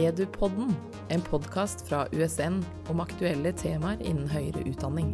Edupodden, en podkast fra USN om aktuelle temaer innen høyere utdanning.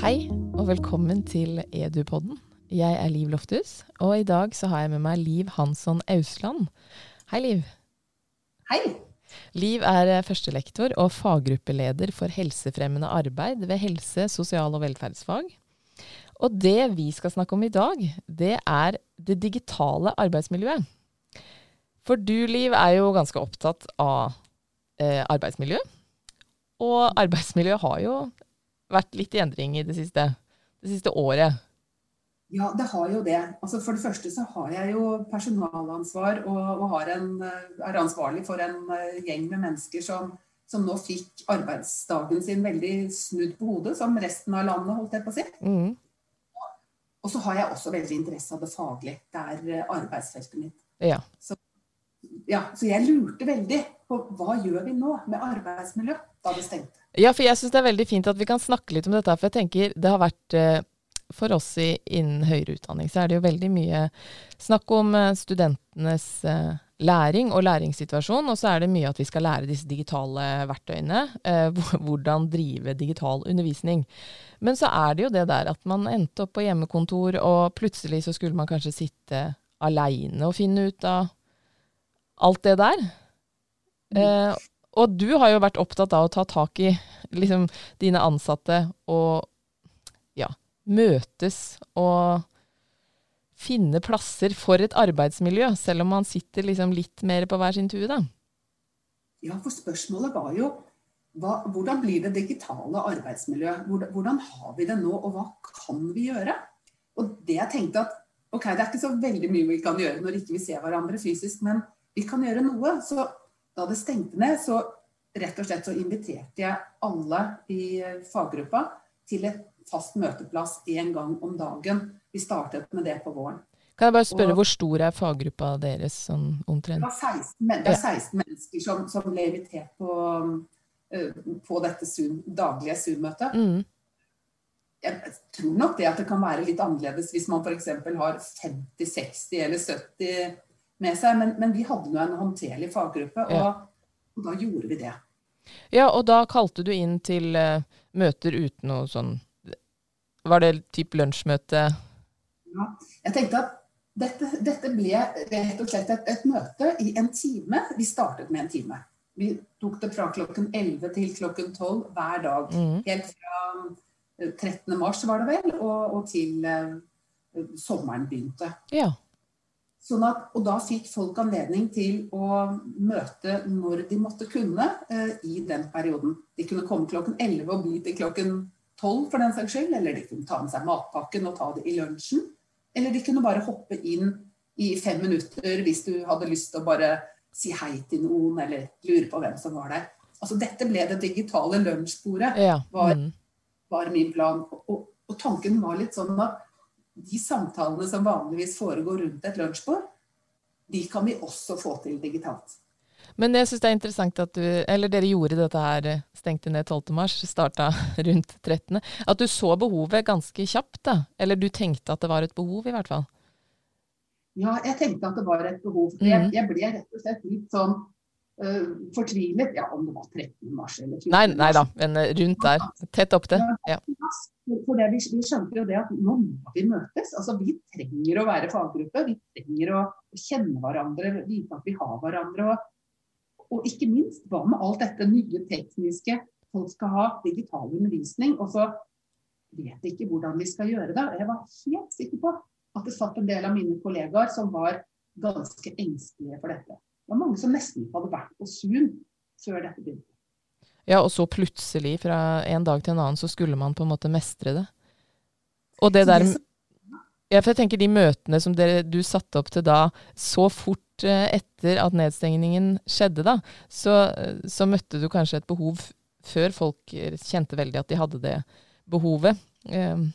Hei, og velkommen til Edupodden. Jeg er Liv Lofthus, og i dag så har jeg med meg Liv Hansson Ausland. Hei, Liv. Hei. Liv er førstelektor og faggruppeleder for helsefremmende arbeid ved helse-, sosial- og velferdsfag. Og det vi skal snakke om i dag, det er det digitale arbeidsmiljøet. For du, Liv, er jo ganske opptatt av eh, arbeidsmiljø. Og arbeidsmiljøet har jo vært litt i endring i det siste, det siste året. Ja, det har jo det. Altså for det første så har jeg jo personalansvar og, og en, er ansvarlig for en eh, gjeng med mennesker som, som, nå fikk arbeidsdagen sin veldig snudd på hodet, som resten av landet, holdt jeg på å si. Mm. Og så har jeg også veldig interesse av det faglige. Det er eh, arbeidsfeltet mitt. Ja. Så, ja, så jeg lurte veldig på hva gjør vi nå med arbeidsmiljø da det stengte. Ja, for jeg syns det er veldig fint at vi kan snakke litt om dette. For jeg tenker det har vært eh, For oss innen høyere utdanning så er det jo veldig mye snakk om eh, studentenes læring og læringssituasjon. Og så er det mye at vi skal lære disse digitale verktøyene. Hvordan drive digital undervisning. Men så er det jo det der at man endte opp på hjemmekontor, og plutselig så skulle man kanskje sitte aleine og finne ut av alt det der. Mm. Eh, og du har jo vært opptatt av å ta tak i liksom, dine ansatte og ja, møtes og finne plasser for et arbeidsmiljø, selv om man sitter liksom litt mer på hver sin tue, da. Ja, for spørsmålet var jo hva, hvordan blir det digitale arbeidsmiljøet? Hvordan, hvordan, har vi det nå, og hva kan vi gjøre? Og det jeg tenkte at ok, det er ikke så veldig mye vi kan gjøre når ikke vi ser hverandre fysisk, men vi kan gjøre noe. Så da det stengte ned, så rett og slett så inviterte jeg alle i faggruppa til et fast møteplass én gang om dagen. Vi startet med det på våren. Kan jeg bare spørre, og, Hvor stor er faggruppa deres sånn omtrent? Det, 16, det er 16 mennesker som, som ble invitert på Eh, på dette Zoom, daglige Zoom-møtet. Mm. Jeg tror nok det at det kan være litt annerledes hvis man f.eks. har 50, 60 eller 70 med seg, men, men vi hadde nå en håndterlig faggruppe, og, ja. og, da gjorde vi det. Ja, og da kalte du inn til uh, møter uten noe sånn Var det type lunsjmøte? Ja, jeg tenkte at dette, dette ble rett og slett et, et møte i en time. Vi startet med en time. Vi tok det fra klokken 11 til klokken 12 hver dag. Mm. Helt fra 13. Eh, mars var det vel, og, og til uh, sommeren begynte. Ja. Sånn at, og da fikk folk anledning til å møte når de måtte kunne uh, i den perioden. De kunne komme klokken 11 og bli til klokken 12 for den saks skyld. Eller de kunne ta med seg matpakken og ta det i lunsjen. Eller de kunne bare hoppe inn i fem minutter hvis du hadde lyst til å bare si hei til noen, eller lure på hvem som var der. Altså Dette ble det digitale lunsjbordet, ja. var, mm. var, min plan. Og, og, tanken var litt sånn at de samtalene som vanligvis foregår rundt et lunsjbord, de kan vi også få til digitalt. Men jeg syns det er interessant at du, eller dere gjorde dette her, stengte ned 12.3, starta rundt 13. At du så behovet ganske kjapt, da. Eller du tenkte at det var et behov, i hvert fall. Ja, jeg tenkte at det var et behov. Jeg, mm. jeg ble rett og slett litt sånn uh, fortvilet. Ja, om det var 13. mars eller 14. Nei, nei da, men eh, rundt der. Tett opp til. Ja. For det, vi, vi, skjønte jo det at nå må vi møtes. Altså, vi trenger å være faggruppe. Vi trenger å kjenne hverandre, vite at vi har hverandre. Og, og ikke minst, hva med alt dette nye tekniske? Folk skal ha digital undervisning, og så vet de ikke hvordan vi skal gjøre det. Jeg var helt sikker på at det satt en del av mine kollegaer som var ganske engstelige for dette. Det var mange som nesten hadde vært på Zoom før dette begynte. Ja, og så plutselig, fra en dag til en annen, så skulle man på en måte mestre det. Og det der ja, for jeg tenker De møtene som dere, du satte opp til da, så fort eh, etter at nedstengningen skjedde, da, så, så, møtte du kanskje et behov før folk kjente veldig at de hadde det behovet. Um.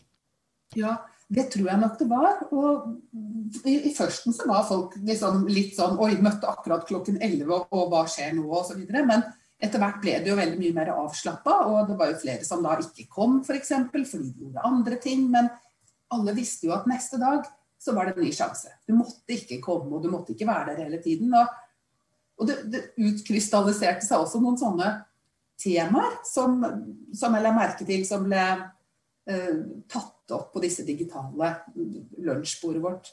Ja, det tror jeg nok det var. Og i, i førsten så var folk liksom litt sånn Oi, møtte akkurat klokken 11, og, og hva skjer nå? Og så videre. Men etter hvert ble det jo veldig mye mer avslappa, og det var jo flere som da ikke kom, f.eks. For eksempel, fordi de gjorde andre ting. Men alle visste jo at neste dag så var det en ny sjanse. Du måtte ikke komme, og du måtte ikke være der hele tiden. Og, Og det, det utkrystalliserte seg også noen sånne temaer som, som jeg la merke til, som ble eh, tatt opp på disse digitale lunsjbordet vårt.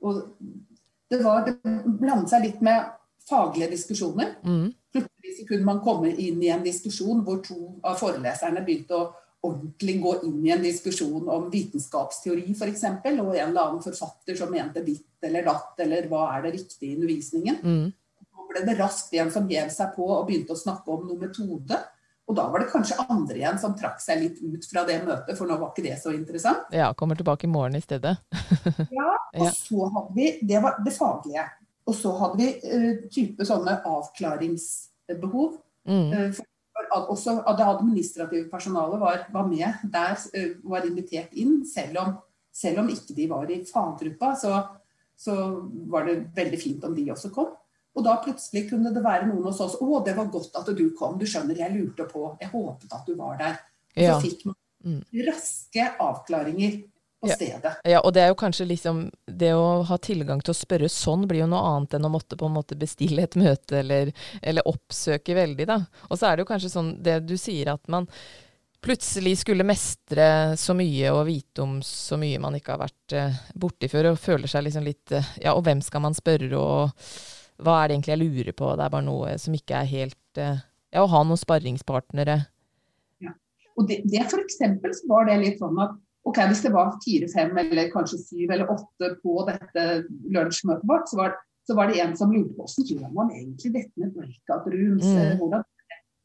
Og det, var, det blandet seg litt med faglige diskusjoner. Mm. Plutselig kunne man komme inn i en diskusjon hvor to av foreleserne begynte å ordentlig gå inn i en diskusjon om vitenskapsteori f.eks., og en eller annen forfatter som mente ditt eller datt, eller hva er det riktige i undervisningen. Mm. Så ble det raskt en som hev seg på og begynte å snakke om noe metode. Og da var det kanskje andre igjen som trakk seg litt ut fra det møtet, for nå var ikke det så interessant. Ja, kommer tilbake i morgen i stedet. ja, og så hadde vi Det var det faglige. Og så hadde vi uh, type sånne avklaringsbehov. Mm. At for også det administrative personalet var, var med der, uh, var invitert inn. Selv om, selv om, ikke de var i faggruppa, så, så var det veldig fint om de også kom. Og da plutselig kunne det være noen hos oss 'Å, det var godt at du kom. Du skjønner, jeg lurte på. Jeg håpet at du var der.' Og så fikk man mm. raske avklaringer på ja. stedet. Ja, og det er jo kanskje liksom Det å ha tilgang til å spørre sånn blir jo noe annet enn å måtte på en måte bestille et møte eller, eller oppsøke veldig, da. Og så er det jo kanskje sånn det du sier, at man plutselig skulle mestre så mye og vite om så mye man ikke har vært uh, borti før, og føler seg liksom litt uh, Ja, og hvem skal man spørre, og hva er det egentlig jeg lurer på? Det er bare noe som ikke er helt uh, Ja, å ha noen sparringspartnere. Ja. Og det, det for eksempel så var det litt sånn at ok, hvis det var fire-fem eller kanskje syv eller åtte på dette lunsjmøtet vårt, så var, så var, det en som lurte på hvordan gjør man egentlig dette med breakout rooms? Mm. Hvordan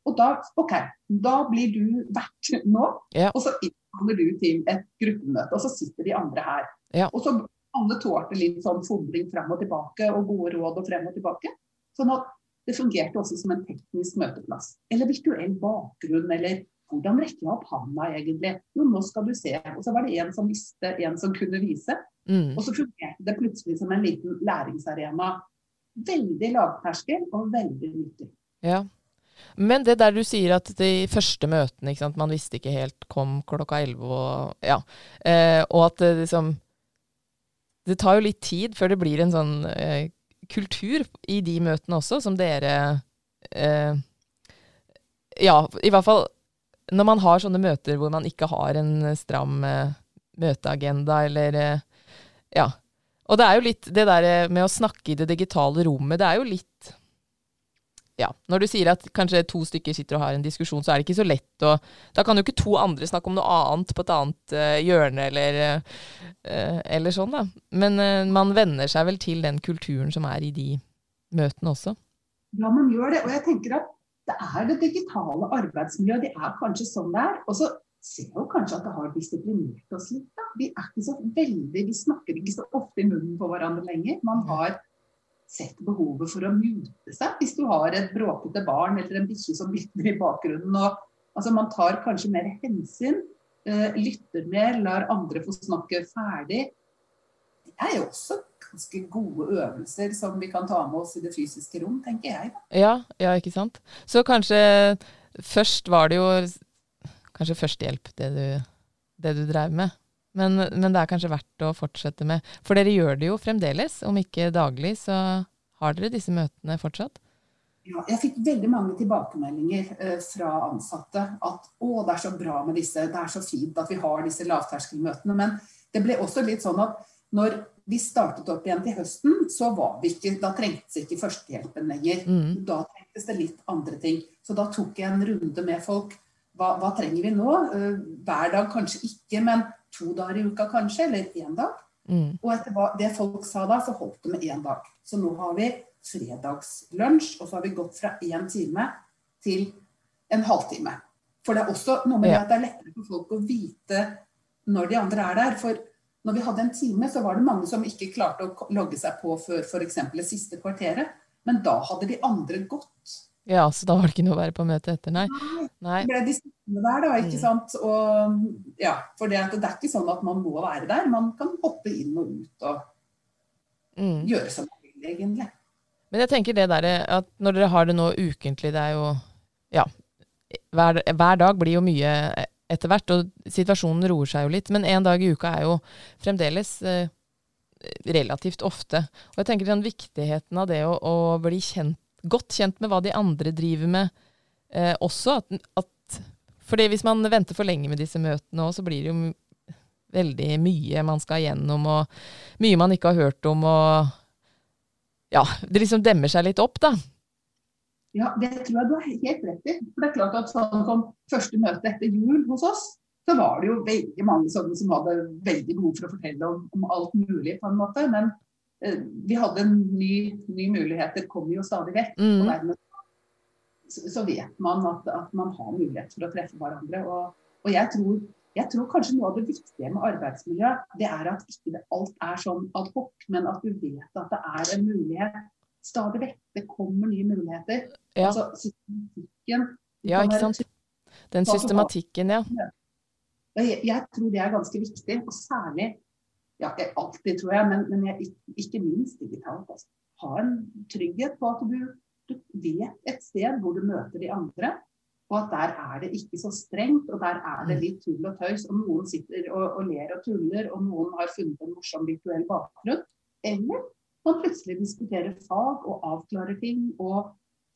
og da, ok, da blir du vert nå, ja. og så innkaller du til et gruppemøte. Og så sitter de andre her. Ja. Og så alle tålte litt sånn fomling frem og tilbake og gode råd og frem og tilbake. Sånn at det fungerte også som en teknisk møteplass. Eller virtuell bakgrunn, eller hvordan rekker jeg opp handa egentlig? Jo, nå skal du se. Og så var det en som visste, en som kunne vise. Mm. Og så fungerte det plutselig som en liten læringsarena. Veldig lavterskel og veldig nyttig. Ja. Men det der du sier at de første møtene, man visste ikke helt, kom klokka elleve og Ja. Eh, og at det liksom det tar jo litt tid før det blir en sånn eh, kultur i de møtene også, som dere eh, Ja, i hvert fall når man har sånne møter hvor man ikke har en stram uh, møteagenda, eller uh, Ja. Og det er jo litt det der med å snakke i det digitale rommet, det er jo litt ja, når du sier at kanskje to stykker sitter og har en diskusjon, så er det ikke så lett å Da kan jo ikke to andre snakke om noe annet på et annet uh, hjørne, eller, eller, sånn, da. Men man venner seg vel til den kulturen som er i de møtene også? Ja, man gjør det. Og jeg tenker at det er det digitale arbeidsmiljøet. Det er kanskje sånn det er. Og så ser jo kanskje at det har disiplinert oss litt. Da. Vi er ikke så veldig, vi snakker ikke så ofte i munnen på hverandre lenger. Man har sett behovet for å mute seg hvis du har et bråkete barn eller en bikkje som lytter i bakgrunnen. Og, altså, man tar kanskje mer hensyn, uh, lytter mer, lar andre få snakke ferdig. Det er jo også ganske gode øvelser som vi kan ta med oss i det fysiske rom, tenker jeg. Ja, ja ikke sant. Så kanskje først var det jo kanskje førstehjelp, det du, det du drev med. Men, men, det er kanskje verdt å fortsette med. For dere gjør det jo fremdeles. Om ikke daglig, så har dere disse møtene fortsatt? Ja, jeg fikk veldig mange tilbakemeldinger eh, fra ansatte at å, det er så bra med disse, det er så fint at vi har disse lavterskelmøtene. Men det ble også litt sånn at når vi startet opp igjen til høsten, så var vi ikke, da trengtes ikke førstehjelpen lenger. Mm. Da trengtes det litt andre ting. Så da tok jeg en runde med folk. Hva, hva trenger vi nå? Uh, hver dag kanskje ikke, men to dager i uka kanskje, eller én dag. Mm. Og etter hva, det folk sa da, så holdt det med én dag. Så nå har vi fredagslunsj, og så har vi gått fra én time til en halvtime. For det er også noe med ja. at det er lettere for folk å vite når de andre er der. For når vi hadde en time, så var det mange som ikke klarte å logge seg på før f.eks. det siste kvarteret. Men da hadde de andre gått. Ja, så da var det ikke noe å være på møte etter, nei. nei. Det ble de sittende der, da, ikke mm. sant. Og ja, for det, det, er ikke sånn at man må være der. Man kan hoppe inn og ut og mm. gjøre som man vil, egentlig. Men jeg tenker det der at når dere har det nå ukentlig, det er jo Ja, hver, hver dag blir jo mye etter hvert, og situasjonen roer seg jo litt. Men én dag i uka er jo fremdeles eh, relativt ofte. Og jeg tenker den viktigheten av det å, å bli kjent godt kjent med hva de andre driver med eh, også. At, at, fordi hvis man venter for lenge med disse møtene òg, så blir det jo veldig mye man skal igjennom, og mye man ikke har hørt om, og ja, det liksom demmer seg litt opp, da. Ja, det tror jeg du har helt rett i. For det er klart at sånn som første møte etter jul hos oss, så var det jo veldig mange sånne som hadde veldig behov for å fortelle om, om alt mulig, på en måte. Men eh, vi hadde en ny, ny muligheter, kommer jo stadig vekk. Mm. Og dermed så, så, vet man at, at, man har mulighet for å treffe hverandre. Og, og jeg, tror, jeg, tror, kanskje noe av det viktige med arbeidsmiljø, det er at ikke alt er sånn adhoc, men at du vet at det er en mulighet stadig vekk. Det kommer nye muligheter. Ja. Altså systematikken. Ja, ikke sant. Den systematikken, ja. Jeg, jeg, tror det er ganske viktig, og særlig ja, alltid, tror jeg, men, men jeg, ikke minst digitalt. Altså. Ha en trygghet på at du, du, vet et sted hvor du møter de andre, og at der er det ikke så strengt, og der er det mm. litt tull og tøys. Og noen sitter og, og ler og tuller, og noen har funnet en morsom virtuell bakgrunn. Eller man plutselig diskuterer fag og avklarer ting og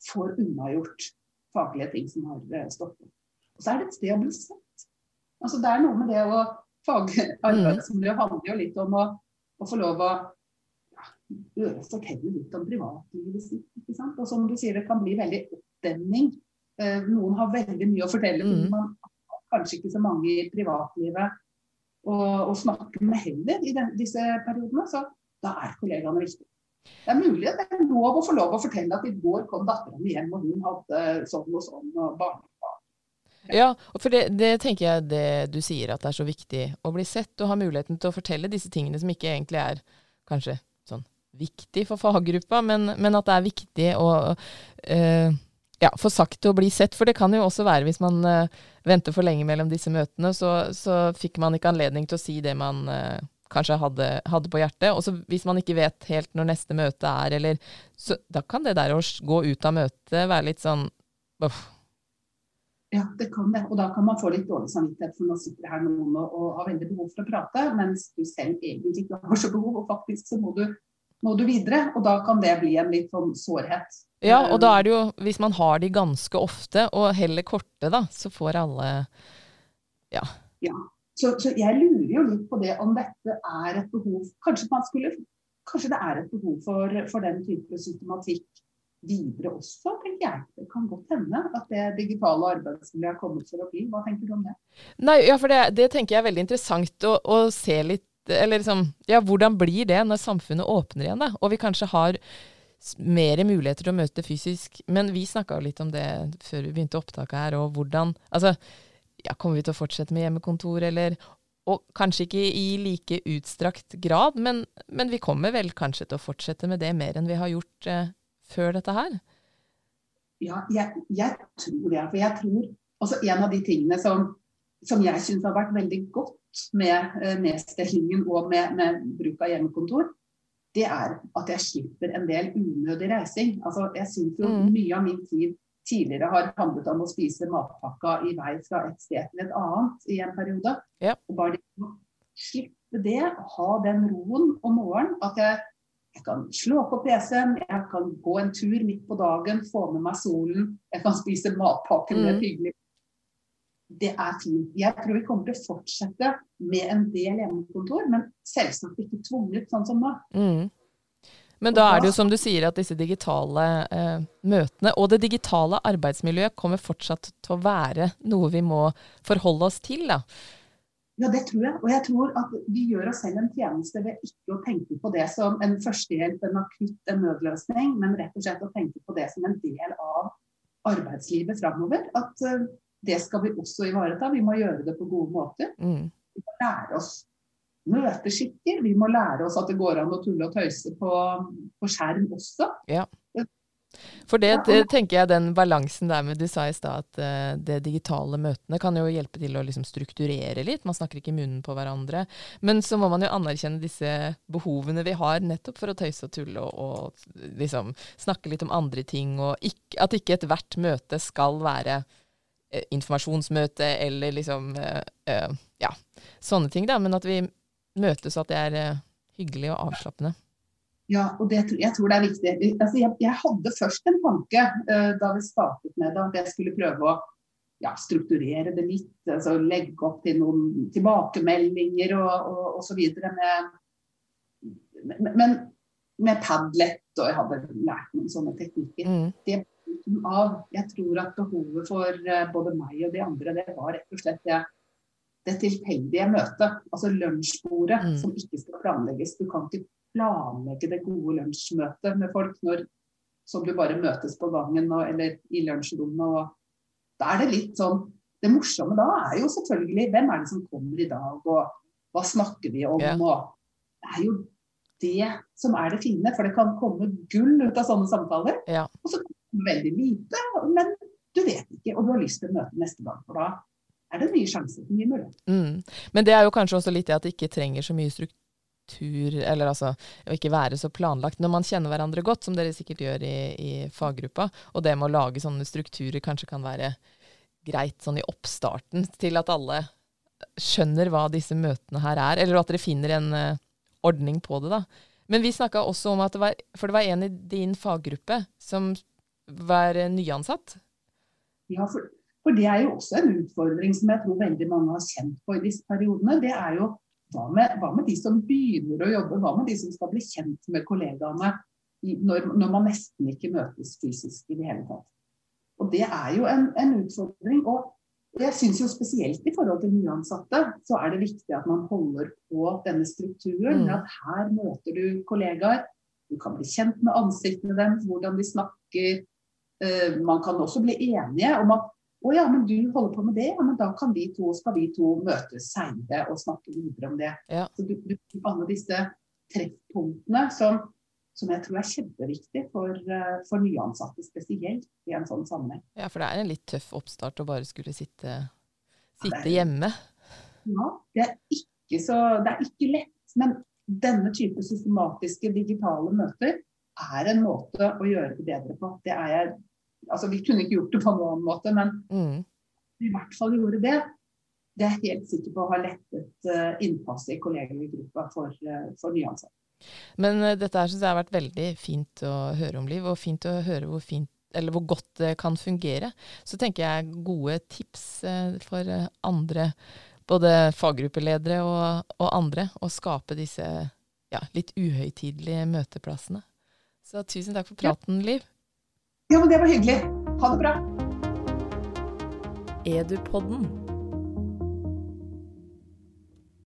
får unnagjort faglige ting som har stoppet. Og så er det et sted å bli sett. Altså, det er noe med det å Fagarbeidsmiljø handler jo litt om å, å få lov å ja, fortelle litt om privatlivet sitt. ikke sant? Og som du sier, det kan bli veldig oppdemning. Eh, noen har veldig mye å fortelle, fordi men man har kanskje ikke så mange i privatlivet å, å snakke med heller i den, disse periodene. Så da er kollegaene viktige. Det er mulig at det er lov å få lov å fortelle at i går kom dattera mi hjem, og hun hadde sånn og sånn, og barnebarn ja, for det, det, tenker jeg det du sier, at det er så viktig å bli sett og ha muligheten til å fortelle disse tingene som ikke egentlig er kanskje sånn viktig for faggruppa, men, men at det er viktig å uh, ja, få sagt og bli sett. For det kan jo også være hvis man uh, venter for lenge mellom disse møtene, så, så, fikk man ikke anledning til å si det man uh, kanskje hadde, hadde, på hjertet. Og så hvis man ikke vet helt når neste møte er, eller så Da kan det der å gå ut av møtet være litt sånn uff, ja, det kan det. Og da kan man få litt dårlig samvittighet for nå sitter her noen og, og har veldig behov for å prate, mens du selv egentlig ikke har så behov, og faktisk så må du, må du videre. Og da kan det bli en litt sånn sårhet. Ja, og da er det jo, hvis man har de ganske ofte, og heller korte, da, så får alle Ja. ja. Så, så, jeg lurer jo litt på det om dette er et behov Kanskje skulle Kanskje det er et behov for, for den type systematikk videre også, tenker jeg. Det kan godt hende at det digitale arbeidsmiljøet har kommet for å bli. Hva tenker du om det? Nei, ja, for det, det tenker jeg er veldig interessant å, å se litt Eller liksom Ja, hvordan blir det når samfunnet åpner igjen, da? Og vi kanskje har mer muligheter til å møte fysisk. Men vi snakka jo litt om det før vi begynte opptaket her, og hvordan Altså, ja, kommer vi til å fortsette med hjemmekontor, eller og kanskje ikke i like utstrakt grad, men, men, vi kommer vel kanskje til å fortsette med det mer enn vi har gjort eh, før dette her? Ja, jeg, jeg tror det. For jeg tror også En av de tingene som, som jeg syns har vært veldig godt med eh, nedstillingen og med, med, bruk av hjemmekontor, det er at jeg slipper en del unødig reising. Altså, jeg syns jo mm. mye av min tid tidligere har handlet om å spise matpakka i vei fra et sted til et annet i en periode. Ja. Og bare slippe det, ha den roen om morgenen, at jeg jeg kan slå på PC-en, jeg kan gå en tur midt på dagen, få med meg solen, jeg kan spise matpakke med mm. hyggelig. Det er fint. Jeg tror vi kommer til å fortsette med en del hjemmekontor, men selvsagt ikke tvunget sånn som nå. Mm. Men da er det jo som du sier at disse digitale eh, møtene og det digitale arbeidsmiljøet kommer fortsatt til å være noe vi må forholde oss til. da. Ja, det tror jeg. Og jeg tror at vi gjør oss selv en tjeneste ved ikke å tenke på det som en førstehjelp, en akutt, en nødløsning, men rett og slett å tenke på det som en del av arbeidslivet framover. At uh, det skal vi også ivareta. Vi må gjøre det på gode måter. Mm. Vi må lære oss møteskikker. Vi må lære oss at det går an å tulle og tøyse på, på skjerm også. Ja. For det, det, tenker jeg den balansen der med du sa i stad at uh, det digitale møtene kan jo hjelpe til å liksom strukturere litt. Man snakker ikke i munnen på hverandre. Men så må man jo anerkjenne disse behovene vi har nettopp for å tøyse og tulle og, og liksom snakke litt om andre ting. Og ikke, at ikke ethvert møte skal være uh, informasjonsmøte eller liksom uh, Ja, sånne ting, da. Men at vi møtes at det er hyggelig og avslappende. Ja, og det, jeg tror det er viktig. Altså, jeg, jeg, hadde først en tanke uh, da vi startet med det, at jeg skulle prøve å ja, strukturere det litt. Altså, legge opp til noen tilbakemeldinger og, og, og så videre. Med, men med Padlet, og jeg hadde lært noen sånne teknikker. Mm. Det av, Jeg tror at behovet for uh, både meg og de andre, det var rett og slett det, det tilfeldige møtet. Altså lunsjbordet mm. som ikke skal planlegges. Du kan ikke planlegge det gode lunsjmøtet med folk når, som du bare møtes på gangen og, eller i lunsjrommet. Og da er det litt sånn Det morsomme da er jo selvfølgelig hvem er det som kommer i dag, og hva snakker vi om? Yeah. Og det er jo det som er det fine, for det kan komme gull ut av sånne samtaler. Yeah. Og så veldig lite, men du vet ikke, og du har lyst til å møte neste gang. For da er det nye sjanser for nye muligheter. Mm. Men det er jo kanskje også litt det at det ikke trenger så mye struktur eller altså å ikke være så planlagt. Når man kjenner hverandre godt, som dere sikkert gjør i, i faggruppa, og det med å lage sånne strukturer kanskje kan være greit sånn i oppstarten, til at alle skjønner hva disse møtene her er, eller at dere finner en uh, ordning på det, da. Men vi snakka også om at det var For det var en i din faggruppe som var nyansatt? Ja, for, for, det er jo også en utfordring som jeg tror veldig mange har kjent på i disse periodene. Det er jo hva med, hva med, de som begynner å jobbe, hva med de som skal bli kjent med kollegaene når, når, man nesten ikke møtes fysisk i det hele tatt. Og Det er jo en, en utfordring. og jeg synes jo Spesielt i forhold til nyansatte så er det viktig at man holder på denne strukturen. Mm. at Her møter du kollegaer. Du kan bli kjent med ansiktene deres, hvordan de snakker. Uh, man kan også bli enige om at å ja, men du holder på med det, ja, men da kan vi to, skal vi to møtes seinere og snakke videre om det. Ja. Så du, du, alle disse treffpunktene som, som, jeg tror er kjempeviktig for, uh, for, nyansatte spesielt i en sånn sammenheng. Ja, for det er en litt tøff oppstart å bare skulle sitte, sitte ja, hjemme. Ja, det er, ikke så, det er ikke lett. Men denne type systematiske digitale møter er en måte å gjøre det bedre på. Det er jeg altså Vi kunne ikke gjort det på noen måte, men mm. i hvert fall gjorde det. Det er jeg helt sikker på har lettet uh, innpasset i kollegagruppa for, gruppa for nyansatte. Men uh, dette her syns jeg har vært veldig fint å høre om, Liv. Og fint å høre hvor, fint, eller hvor godt det kan fungere. Så tenker jeg gode tips for andre, både faggruppeledere og, og, andre, å skape disse ja, litt uhøytidelige møteplassene. Så tusen takk for praten, Liv. Ja, men det var hyggelig. Ha det bra. Edupodden